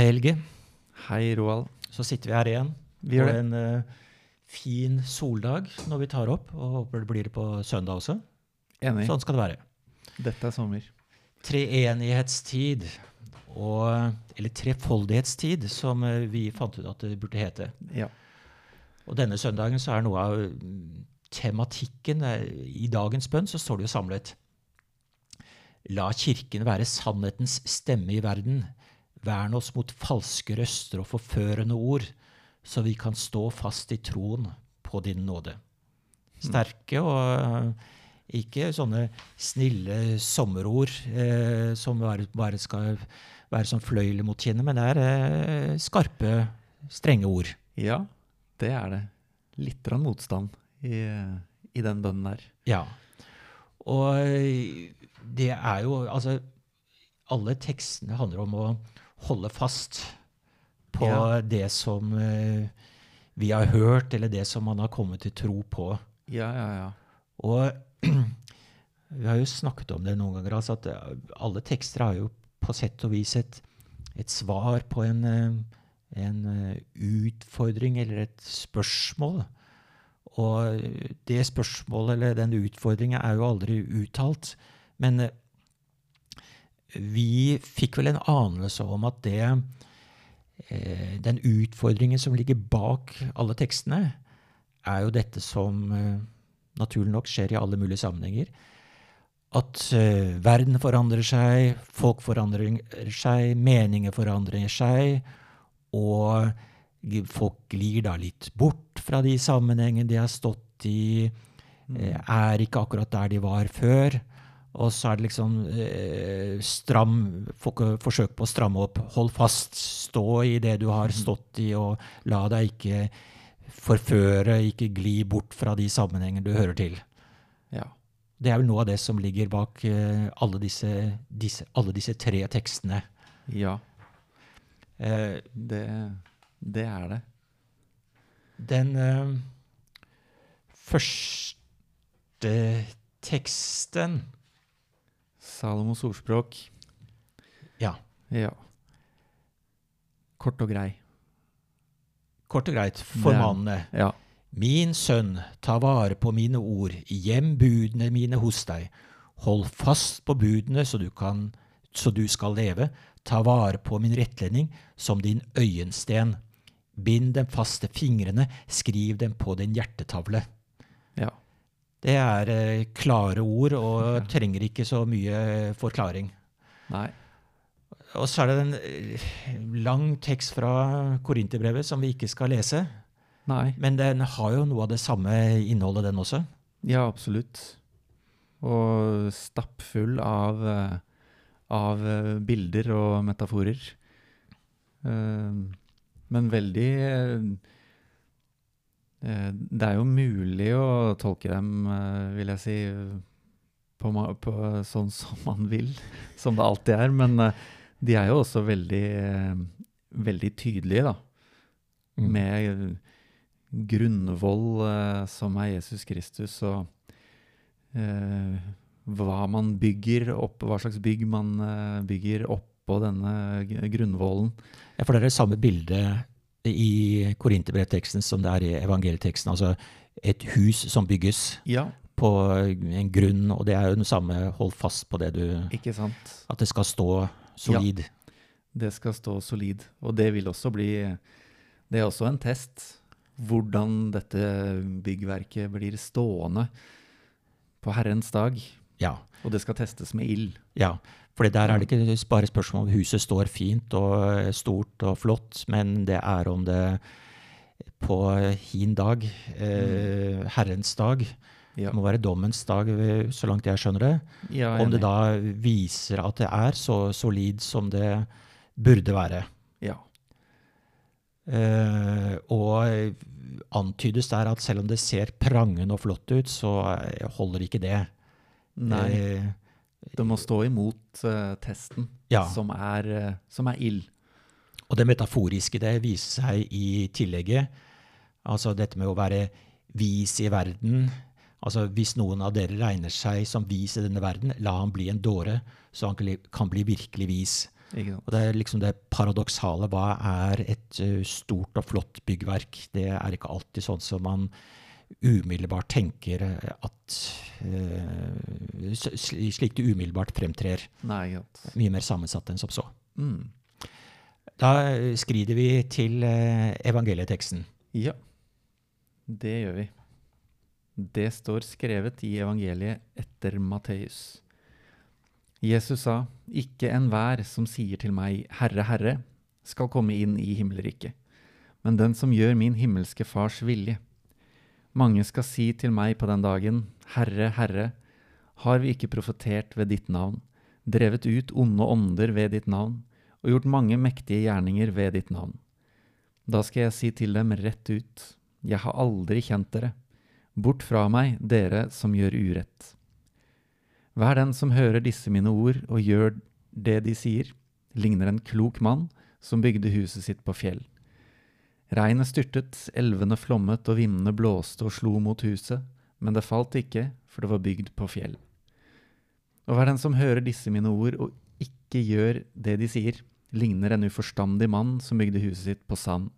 Helge. Hei, Roald. Så sitter vi her igjen Vi gjør det. en uh, fin soldag når vi tar opp, og håper det blir det på søndag også. Enig. Sånn skal det være. Dette er sommer. Treenighetstid, og, eller trefoldighetstid, som eh, vi fant ut at det burde hete. Ja. Og denne søndagen så er noe av mm, tematikken eh, I dagens bønn så står det jo samlet. La Kirken være sannhetens stemme i verden. Vern oss mot falske røster og forførende ord, så vi kan stå fast i troen på din nåde. Sterke og eh, ikke sånne snille sommerord eh, som bare, bare skal være som fløyler mot kinnet, men det er eh, skarpe, strenge ord. ja, det er det. Litt av motstand i, i den bønnen der. Ja. Og eh, det er jo Altså, alle tekstene handler om å holde fast på Ja. det som eh, vi har hørt, eller det som man har kommet til tro på. Ja, ja, ja. Og vi har jo snakket om det noen ganger, altså at eh, alle tekster har jo på sett og vis et, et svar på en, eh, en utfordring eller et spørsmål. Og det spørsmålet eller den utfordringen er jo aldri uttalt. Men vi fikk vel en anelse om at det eh, Den utfordringen som ligger bak alle tekstene, er jo dette som eh, naturlig nok skjer i alle mulige sammenhenger. At eh, verden forandrer seg, folk forandrer seg, meninger forandrer seg, og folk glir da litt bort fra de sammenhengene de har stått i, eh, er ikke akkurat der de var før. Og så er det liksom eh, stram forsøk på å stramme opp. Hold fast, stå i det du har stått i, og la deg ikke forføre, ikke gli bort fra de sammenhenger du hører til. Ja. Det er vel noe av det som ligger bak eh, alle, disse, disse, alle disse tre tekstene. ja Eh, det, det er det. den eh, første teksten Salomos ordspråk. Ja, Ja. Kort og grei. kort og greit. Formanende. Ja. Min sønn, ta vare på mine ord, gjem budene mine hos deg. Hold fast på budene så du, kan, så du skal leve. Ta vare på min rettledning som din øyensten. Bind dem fast til fingrene, skriv dem på din hjertetavle. ja. Det er eh, klare ord og trenger ikke så mye forklaring. Nei. Og så er det en eh, lang tekst fra Korinterbrevet som vi ikke skal lese. Nei. Men den har jo noe av det samme innholdet, den også. Ja, absolutt. Og stappfull av, eh, av bilder og metaforer. Men veldig Det er jo mulig å tolke dem, eh, vil jeg si, på, på sånn som man vil, som det alltid er. Men eh, de er jo også veldig, eh, veldig tydelige, da. Mm. Med grunnvoll eh, som er Jesus Kristus, og eh, hva man bygger opp, hva slags bygg man eh, bygger oppå denne grunnvollen. Ja, for det er det samme bildet i Korinterbrevteksten som det er i evangelieteksten. Altså et hus som bygges Ja, på en grunn, og det er jo den samme hold fast på det du ikke sant? At det skal stå solid. Det skal stå solid. Og det vil også bli Det er også en test. Hvordan dette byggverket blir stående på Herrens dag. Ja. Og det skal testes med ild. ja. For der er det ikke bare spørsmål om huset står fint og stort og flott, men det er om det på hin dag, eh, Herrens dag, Ja, det må være dommens dag, eh, så langt jeg skjønner det, ja om det da viser at det er så solid som det burde være. Ja. Eh, og antydes der at selv om det ser prangende og flott ut, så eh, holder ikke det. Nei, Eh, det må stå imot uh, testen, ja. som er, uh, som er ild. Og det metaforiske det viser seg i tillegget. Altså dette med å være vis i verden. Altså Hvis noen av dere regner seg som vis i denne verden, la han bli en dåre, så han kan bli- virkelig vis. Og det er liksom det paradoksale. Hva er et eh, stort og flott byggverk? Det er ikke alltid sånn som man umiddelbart tenker eh, at uh, Slik det umiddelbart fremtrer. Nei. Mye mer sammensatt enn som så. Mm. Da eh, skrider vi til uh, evangelieteksten. Ja, det gjør vi. Det står skrevet i evangeliet etter Matteus. Jesus sa, Ikke enhver som sier til meg, Herre, Herre, skal komme inn i himmelriket, men den som gjør min himmelske Fars vilje. Mange skal si til meg på den dagen, Herre, Herre, har vi ikke profetert ved ditt navn, drevet ut onde ånder ved ditt navn, og gjort mange mektige gjerninger ved ditt navn? Da skal jeg si til dem rett ut, jeg har aldri kjent dere. Bort fra meg, dere som gjør urett. Hver den som hører disse mine ord og gjør det de sier, ligner en klok mann som bygde huset sitt på fjell. Regnet styrtet, elvene flommet og vindene blåste og slo mot huset, men det falt ikke, for det var bygd på fjell. Og hver den som hører disse mine ord og ikke gjør det de sier, ligner en uforstandig mann som bygde huset sitt på sand.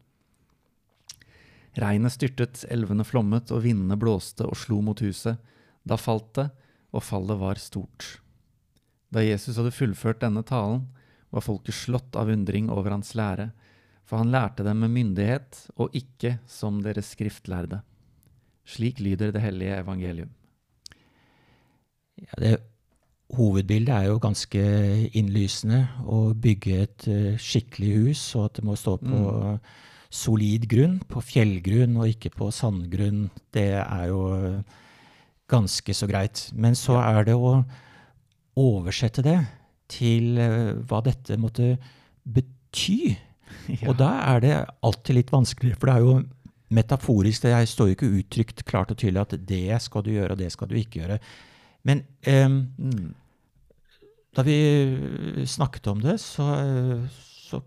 Regnet styrtet, elvene flommet og vindene blåste og slo mot huset. Da falt det, og fallet var stort. Da Jesus hadde fullført denne talen, var folket slått av undring over hans lære, for han lærte dem med myndighet og ikke som deres skriftlærde. Slik lyder det hellige evangelium. Ja, det Hovedbildet er jo ganske innlysende. Å bygge et uh, skikkelig hus, og at det må stå på solid grunn, på fjellgrunn og ikke på sandgrunn, det er jo eh, ganske så greit. Men så er det å oversette det til uh, hva dette måtte bety. Og da er det alltid litt vanskelig, for det er jo metaforisk. Det står jo ikke uttrykt klart og tydelig at det skal du gjøre, og det skal du ikke gjøre. Men um, Mm. da vi snakket om det, så, så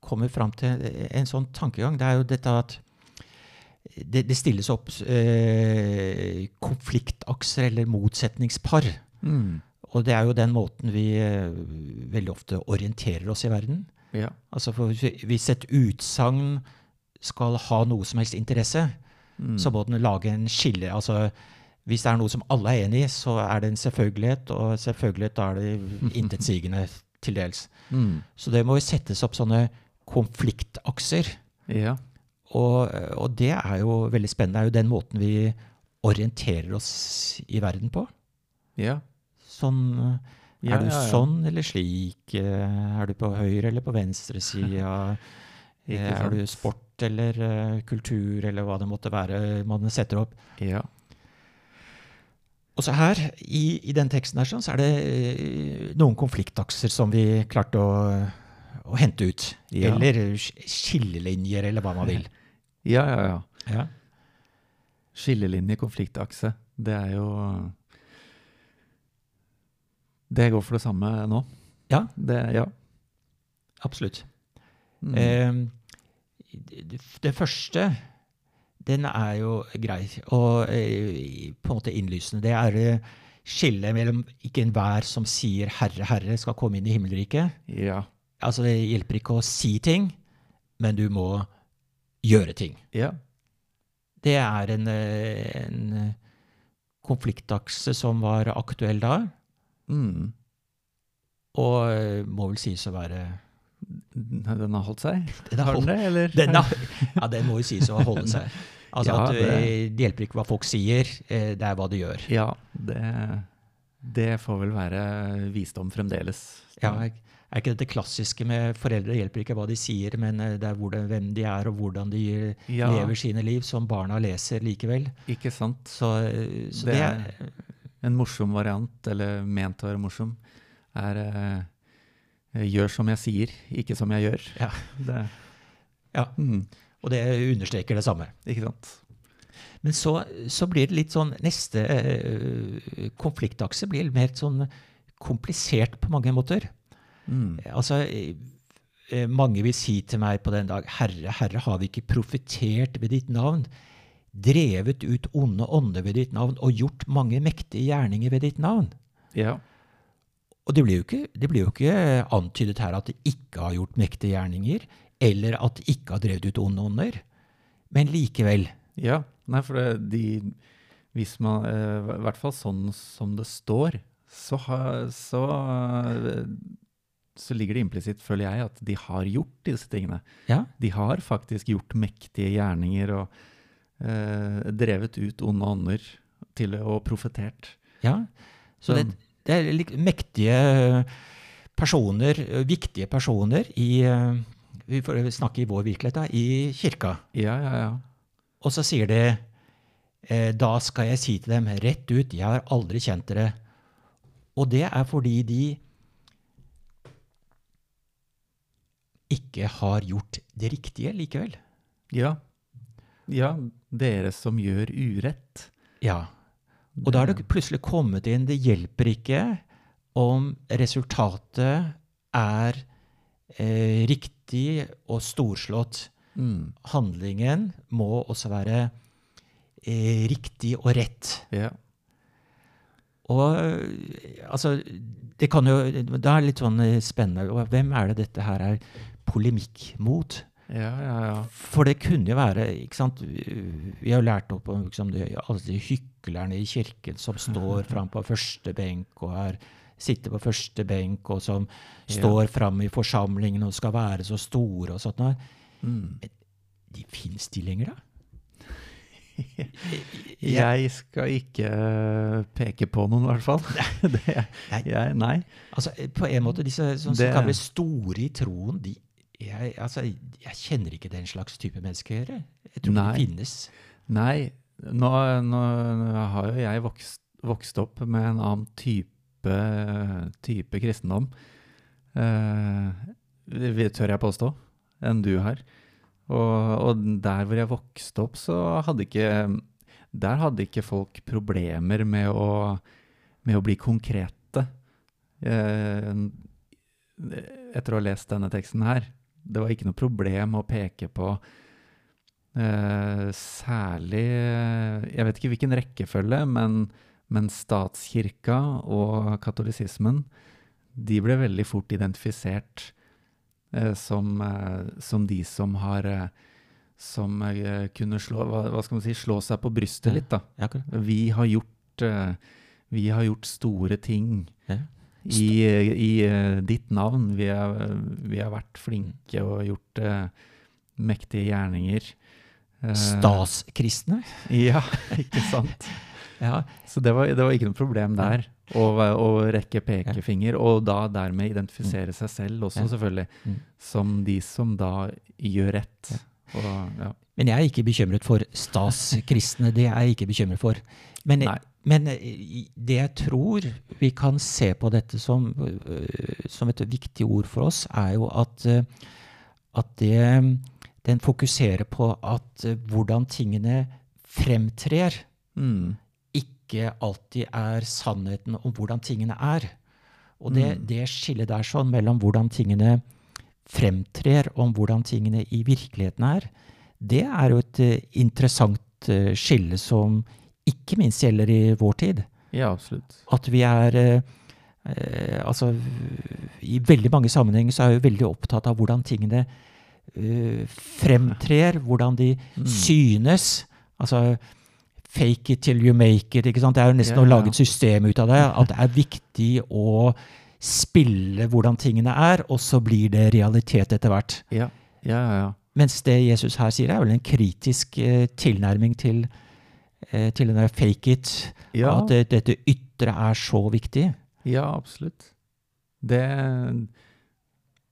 kom vi fram til en sånn tankegang. Det er jo dette at det, det stilles opp eh, konfliktakser eller motsetningspar. Mm. Og det er jo den måten vi eh, veldig ofte orienterer oss i verden. Ja. Altså for Hvis et utsagn skal ha noe som helst interesse, Mm. så må den lage en skille. Altså, hvis det er noe som alle er enig i, så er det en selvfølgelighet, og selvfølgelighet da er det intetsigende til dels. Mm. Så det må jo settes opp sånne konfliktakser. Ja. Og, og det er jo veldig spennende. Det er jo den måten vi orienterer oss i verden på. Ja. Sånn Ja, Er du ja, ja. sånn eller slik? Eh, Er du på høyre eller på venstre side? Er du sport eller uh, kultur eller hva det måtte være man setter opp? Ja. Og så her, i, i den teksten her, sånn, så er det uh, noen konfliktakser som vi klarte å, å hente ut. Ja. Eller skillelinjer, eller hva man vil. Ja, ja, ja. Ja. Skillelinje, konfliktakse. Det er jo Det går for det samme nå. Ja. Det, ja. Absolutt. Mm. Eh, det, det første, den er jo grei, og eh, på en måte innlysende. Det er eh, skillet mellom ikke enhver som sier 'Herre, Herre' skal komme inn i himmelriket. ja. Altså, det hjelper ikke å si ting, men du må gjøre ting. Ja. Det er en, eh, en konfliktakse som var aktuell da, Mm. og eh, må vel sies å være Den har holdt seg? Den har Har den holdt- det, eller? Den, har- ja, den må jo sies å holde seg. Altså Ja, at det- eh, det hjelper ikke hva folk sier, eh, det er hva de gjør. Ja, det, det får vel være visdom fremdeles. Ja, er ikke dette klassiske med foreldre? Det hjelper ikke hva de sier, men det er hvordan, hvem de er, og hvordan de Ja. lever sine liv, som barna leser likevel. Ikke sant? Så, så Det det, er En morsom variant, eller ment å være morsom, er eh, gjør som jeg sier, ikke som jeg gjør. Ja. Det, Ja. Mm, Og det understreker det samme. ikke sant? Men så, så blir det litt sånn Neste eh, konfliktakse blir mer sånn komplisert på mange måter. Mm. Altså, eh, mange vil si til meg på den dag, Herre, Herre, har vi ikke profetert ved ditt navn, drevet ut onde ånder ved ditt navn og gjort mange mektige gjerninger ved ditt navn? Ja. Og det blir, jo ikke, det blir jo ikke antydet her at det ikke har gjort mektige gjerninger, eller at det ikke har drevet ut onde ånder. Men likevel. Ja, nei, for det, de Hvis man eh, I hvert fall sånn som det står, så, så, eh, så ligger det implisitt, føler jeg, at de har gjort disse tingene. Ja, De har faktisk gjort mektige gjerninger og eh, drevet ut onde ånder til og profetert. ja. Så det, det er lik- mektige personer, viktige personer i eh, Vi får snakke i vår virkelighet, da, i kirka. Ja, ja, ja. Og så sier de eh, Da skal jeg si til dem rett ut, jeg har aldri kjent dere. Og det er fordi de ikke har gjort det riktige likevel. Ja. Ja, dere som gjør urett. Ja. Og da er det plutselig kommet inn Det hjelper ikke om resultatet er eh, riktig og storslått. Mm. Handlingen må også være eh, riktig og rett. Ja. Og øh, altså Det kan jo Da er litt sånn øh, spennende. Hvem er det dette her er polemikk mot? Ja, ja, ja. For det kunne jo være ikke sant, Vi har jo lært opp om liksom, de, alle de hyklerne i kirken som står fram på første benk og er, sitter på første benk, og som står fram i forsamlingen og skal være så store og sånt. noe. Mm. De Fins de lenger, da? Jeg skal ikke eh, peke på noen, i hvert fall. Det, jeg, nei. Altså, på en måte, disse som, som Det- kan bli store i troen, de jeg, altså, jeg kjenner ikke den slags type mennesker. gjøre. jeg tror Nei. det finnes. Nei, nå, nå, nå har jo jeg vokst, vokst opp med en annen type, type kristendom. Eh, tør jeg påstå, enn du har. Og, og der hvor jeg vokste opp, så hadde ikke Der hadde ikke folk problemer med å, med å bli konkrete. Eh, etter å ha lest denne teksten her. Det var ikke noe problem å peke på eh, særlig Jeg vet ikke hvilken rekkefølge, men, men statskirka og katolisismen de ble veldig fort identifisert eh, som, eh, som de som har eh, Som eh, kunne slå, hva, hva skal man si, slå seg på brystet litt, da. Ja. Vi har gjort, eh, vi har gjort store ting Ja. I, i eh, ditt navn. Vi, er, vi har vært flinke og gjort uh, mektige gjerninger. Eh, Staskristne. Ja, ikke sant? Ja, Så det var, det var ikke noe problem der. Å, å rekke pekefinger, og da dermed identifisere seg selv også, selvfølgelig, Mm. som de som da gjør rett. Og, ja. Men jeg er ikke bekymret for staskristne. Det er jeg ikke bekymret for. Men, Nei. Men eh, det jeg tror vi kan se på dette som, øh, som et viktig ord for oss, er jo at, øh, at det, den fokuserer på at hvordan tingene fremtrer, Mm. ikke alltid er sannheten om hvordan tingene er. Og det, Mm. det skillet der sånn mellom hvordan tingene fremtrer, om hvordan tingene i virkeligheten er, det er jo et eh, interessant eh, skille som ikke minst gjelder i vår tid. Ja, absolutt. At vi er eh, eh, Altså, i veldig mange sammenhenger så er vi veldig opptatt av hvordan tingene eh, fremtrer, hvordan de Mm. synes. Altså fake it till you make it. ikke sant? Det er jo nesten Ja, å lage et system ut av det. At det er viktig å spille hvordan tingene er, og så blir det realitet etter hvert. Ja, ja, ja. ja. Mens det Jesus her sier, er vel en kritisk eh, tilnærming til, eh, til den der fake it. Ja. At det, dette ytre er så viktig. Ja, absolutt. Det,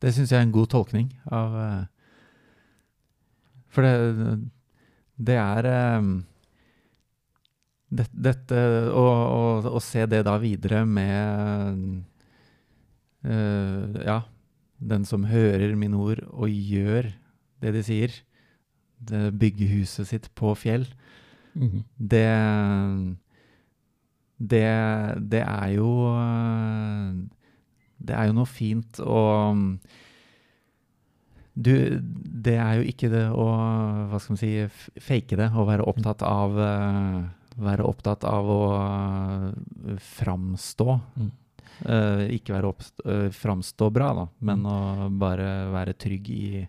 det syns jeg er en god tolkning av eh, For det, det er eh, det, Dette å, å, å se det da videre med uh, Ja, den som hører mine ord og gjør det de sier. Det bygger huset sitt på fjell. Det det, det er jo øh, Det er jo noe fint å du, det er jo ikke det å Hva skal man si Fake det å være opptatt av øh, Være opptatt av å øh, framstå. Mm. Uh, ikke være opp, uh, framstå bra, da, men Mm. å bare være trygg i,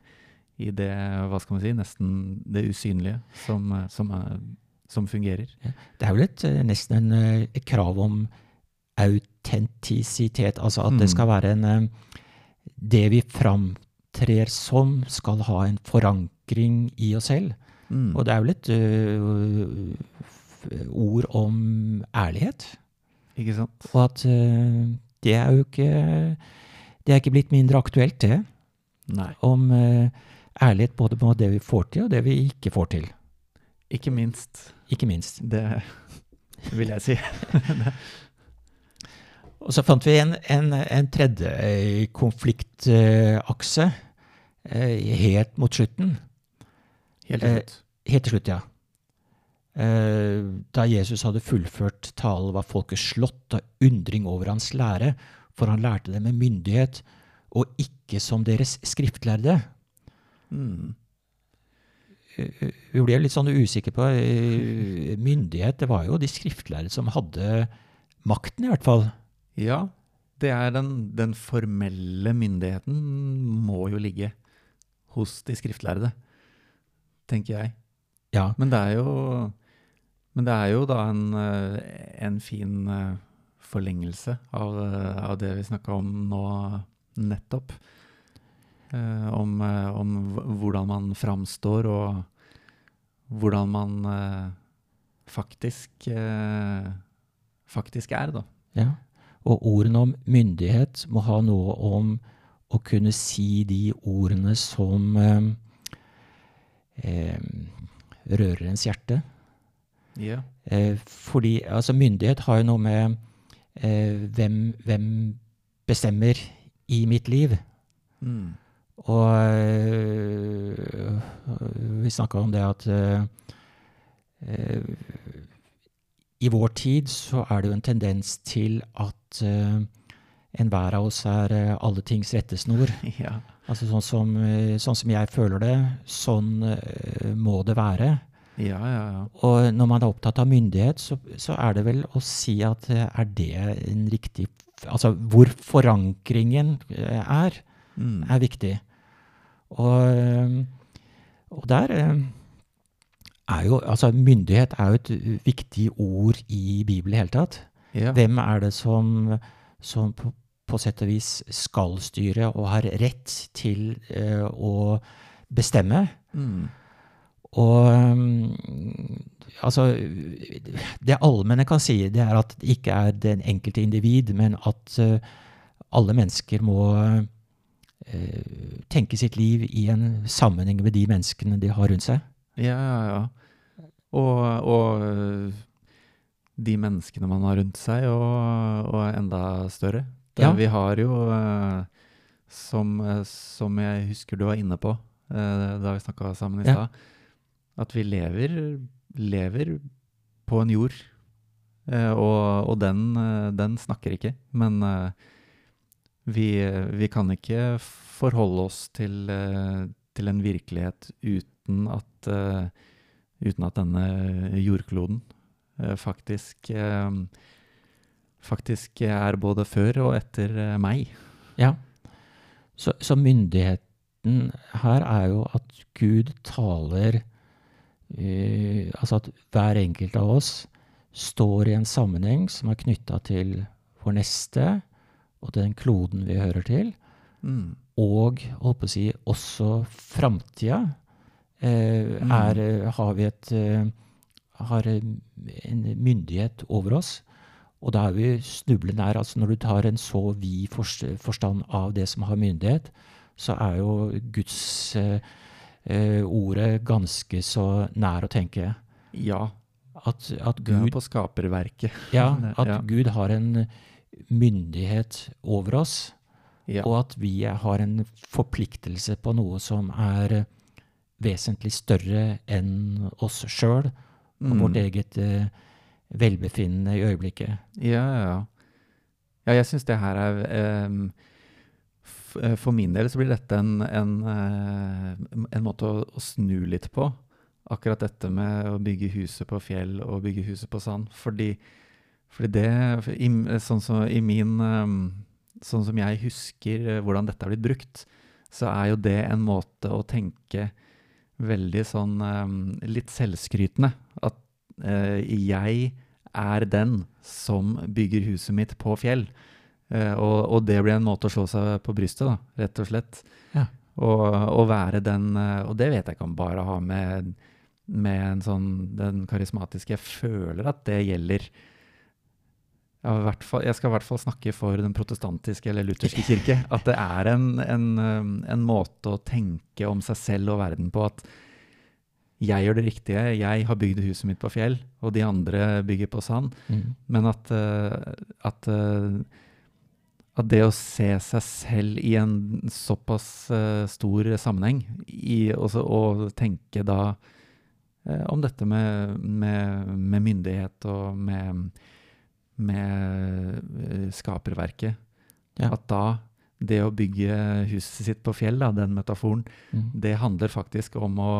i det, hva skal man si, nesten det usynlige som, eh, som, er, som fungerer. Det er vel et, eh, nesten en, eh, et krav om autentisitet, altså at Mm. det skal være en eh, Det vi framtrer som, skal ha en forankring i oss selv. Mm. Og det er vel et øh, ord om ærlighet. Ikke sant? Og at øh, det er jo ikke Det er ikke blitt mindre aktuelt, det. Nei. Om øh, ærlighet både på det vi får til, og det vi ikke får til. Ikke minst. Ikke minst. Det vil jeg si. Og så fant vi en, en, en tredje eh, konfliktakse eh, helt mot slutten. Helt til Eh, slutt. Helt til slutt, ja. Eh, Da Jesus hadde fullført talen, var folket slått av undring over hans lære, for han lærte det med myndighet, og ikke som deres skriftlærde. Mm. Eh, Vi ble litt sånn usikre på eh, myndighet. Det var jo de skriftlærde som hadde makten, i hvert fall. Ja, det er den, den formelle myndigheten må jo ligge hos de skriftlærde, tenker jeg. Ja. Men det er jo, men det er jo da en, eh, en fin forlengelse av, av det vi snakka om nå nettopp. Eh, om, eh, om hvordan man framstår, og hvordan man eh, faktisk, faktisk er, da. ja. Og ordene om myndighet må ha noe om å kunne si de ordene som eh, eh, rører ens hjerte. Ja. Eh, fordi altså myndighet har jo noe med eh, hvem, hvem bestemmer i mitt liv. Mm. Og øh, vi snakka om det at øh, i vår tid så er det jo en tendens til at øh, enhver av oss er øh, alle tings rettesnor. ja. Altså sånn som, øh, sånn som jeg føler det, sånn øh, må det være. Ja, ja, ja. Og når man er opptatt av myndighet, så, så er det vel å si at er det en riktig Altså hvor forankringen er Mm. er viktig. Og, og der er jo Altså, myndighet er jo et viktig ord i Bibelen i hele tatt. ja. Hvem er det som, som på, på sett og vis skal styre og har rett til uh, å bestemme? Mm. Og altså Det allmenne kan si, det er at det ikke er den enkelte individ, men at uh, alle mennesker må eh, tenke sitt liv i en sammenheng med de menneskene de har rundt seg. Ja, ja, ja. Og, og øh, de menneskene man har rundt seg, og, og enda større. Det, Ja. Vi har jo, øh, som, som jeg husker du var inne på da vi snakka sammen i Ja. at vi lever, lever på en jord. Eh, og og den, den snakker ikke. Men vi, vi kan ikke forholde oss til, øh, til en virkelighet uten at øh, uten at denne jordkloden eh, faktisk eh, faktisk er både før og etter eh, meg. Ja. Så, så myndigheten her er jo at Gud taler uh, Altså at hver enkelt av oss står i en sammenheng som er knytta til vår neste og den kloden vi hører til, Mm. og på å si også framtida. Eh, Mm. er, eh, har vi et eh, har en myndighet over oss. Og da er vi snublende nær. Altså når du tar en så vid forstand av det som har myndighet, så er jo Guds eh, eh, ordet ganske så nær å tenke. Ja, At, at du er på skaperverket. ja, at ja. Gud har en myndighet over oss, Ja. og at vi har en forpliktelse på noe som er vesentlig større enn oss sjøl og Mm. vårt eget uh, velbefinnende i øyeblikket. Ja, ja, ja. Jeg syns det her er um, For min del så blir dette en, en, eh, en måte å, å snu litt på. Akkurat dette med å bygge huset på fjell og bygge huset på sand. Fordi, Fordi det, i, sånn som i min um, Sånn som jeg husker eh, hvordan dette har blitt brukt, så er jo det en måte å tenke veldig sånn um, litt selvskrytende. At uh, jeg er den som bygger huset mitt på fjell. Uh, og, og, det blir en måte å slå seg på brystet, da, rett og slett. Ja. Og, og, være den uh, Og det vet jeg ikke om bare å ha med, med en sånn, den karismatiske Jeg føler at det gjelder Fall, jeg skal i hvert fall snakke for den protestantiske eller lutherske kirke. At det er en, en, um, en, måte å tenke om seg selv og verden på at jeg gjør det riktige. Jeg har bygd huset mitt på fjell, og de andre bygger på sand. Mm. Men at, uh, at, uh, at, det å se seg selv i en såpass uh, stor sammenheng, i, også, og tenke da om dette med, med, med myndighet og med med eh, skaperverket. Ja. At da det å bygge huset sitt på fjell, da, den metaforen, mm. det handler faktisk om å,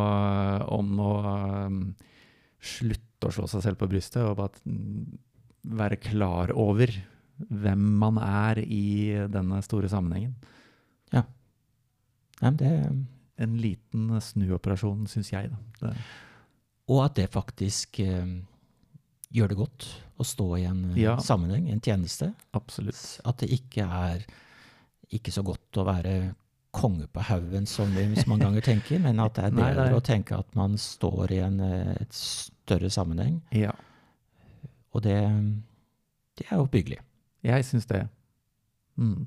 om å um, slutte å slå seg selv på brystet og bare være klar over hvem man er i denne store sammenhengen. Ja. Nei, det En liten snuoperasjon, syns jeg. Da. Det. Og at det faktisk um gjør det godt å stå i en eh, ja. sammenheng, en tjeneste. Absolutt. At det ikke er ikke så godt å være konge på haugen, som vi mange ganger tenker, men at det er bedre Nei, å tenke at man står i en eh, et større sammenheng. Ja. Og det, det er oppbyggelig. Jeg syns det. Mm.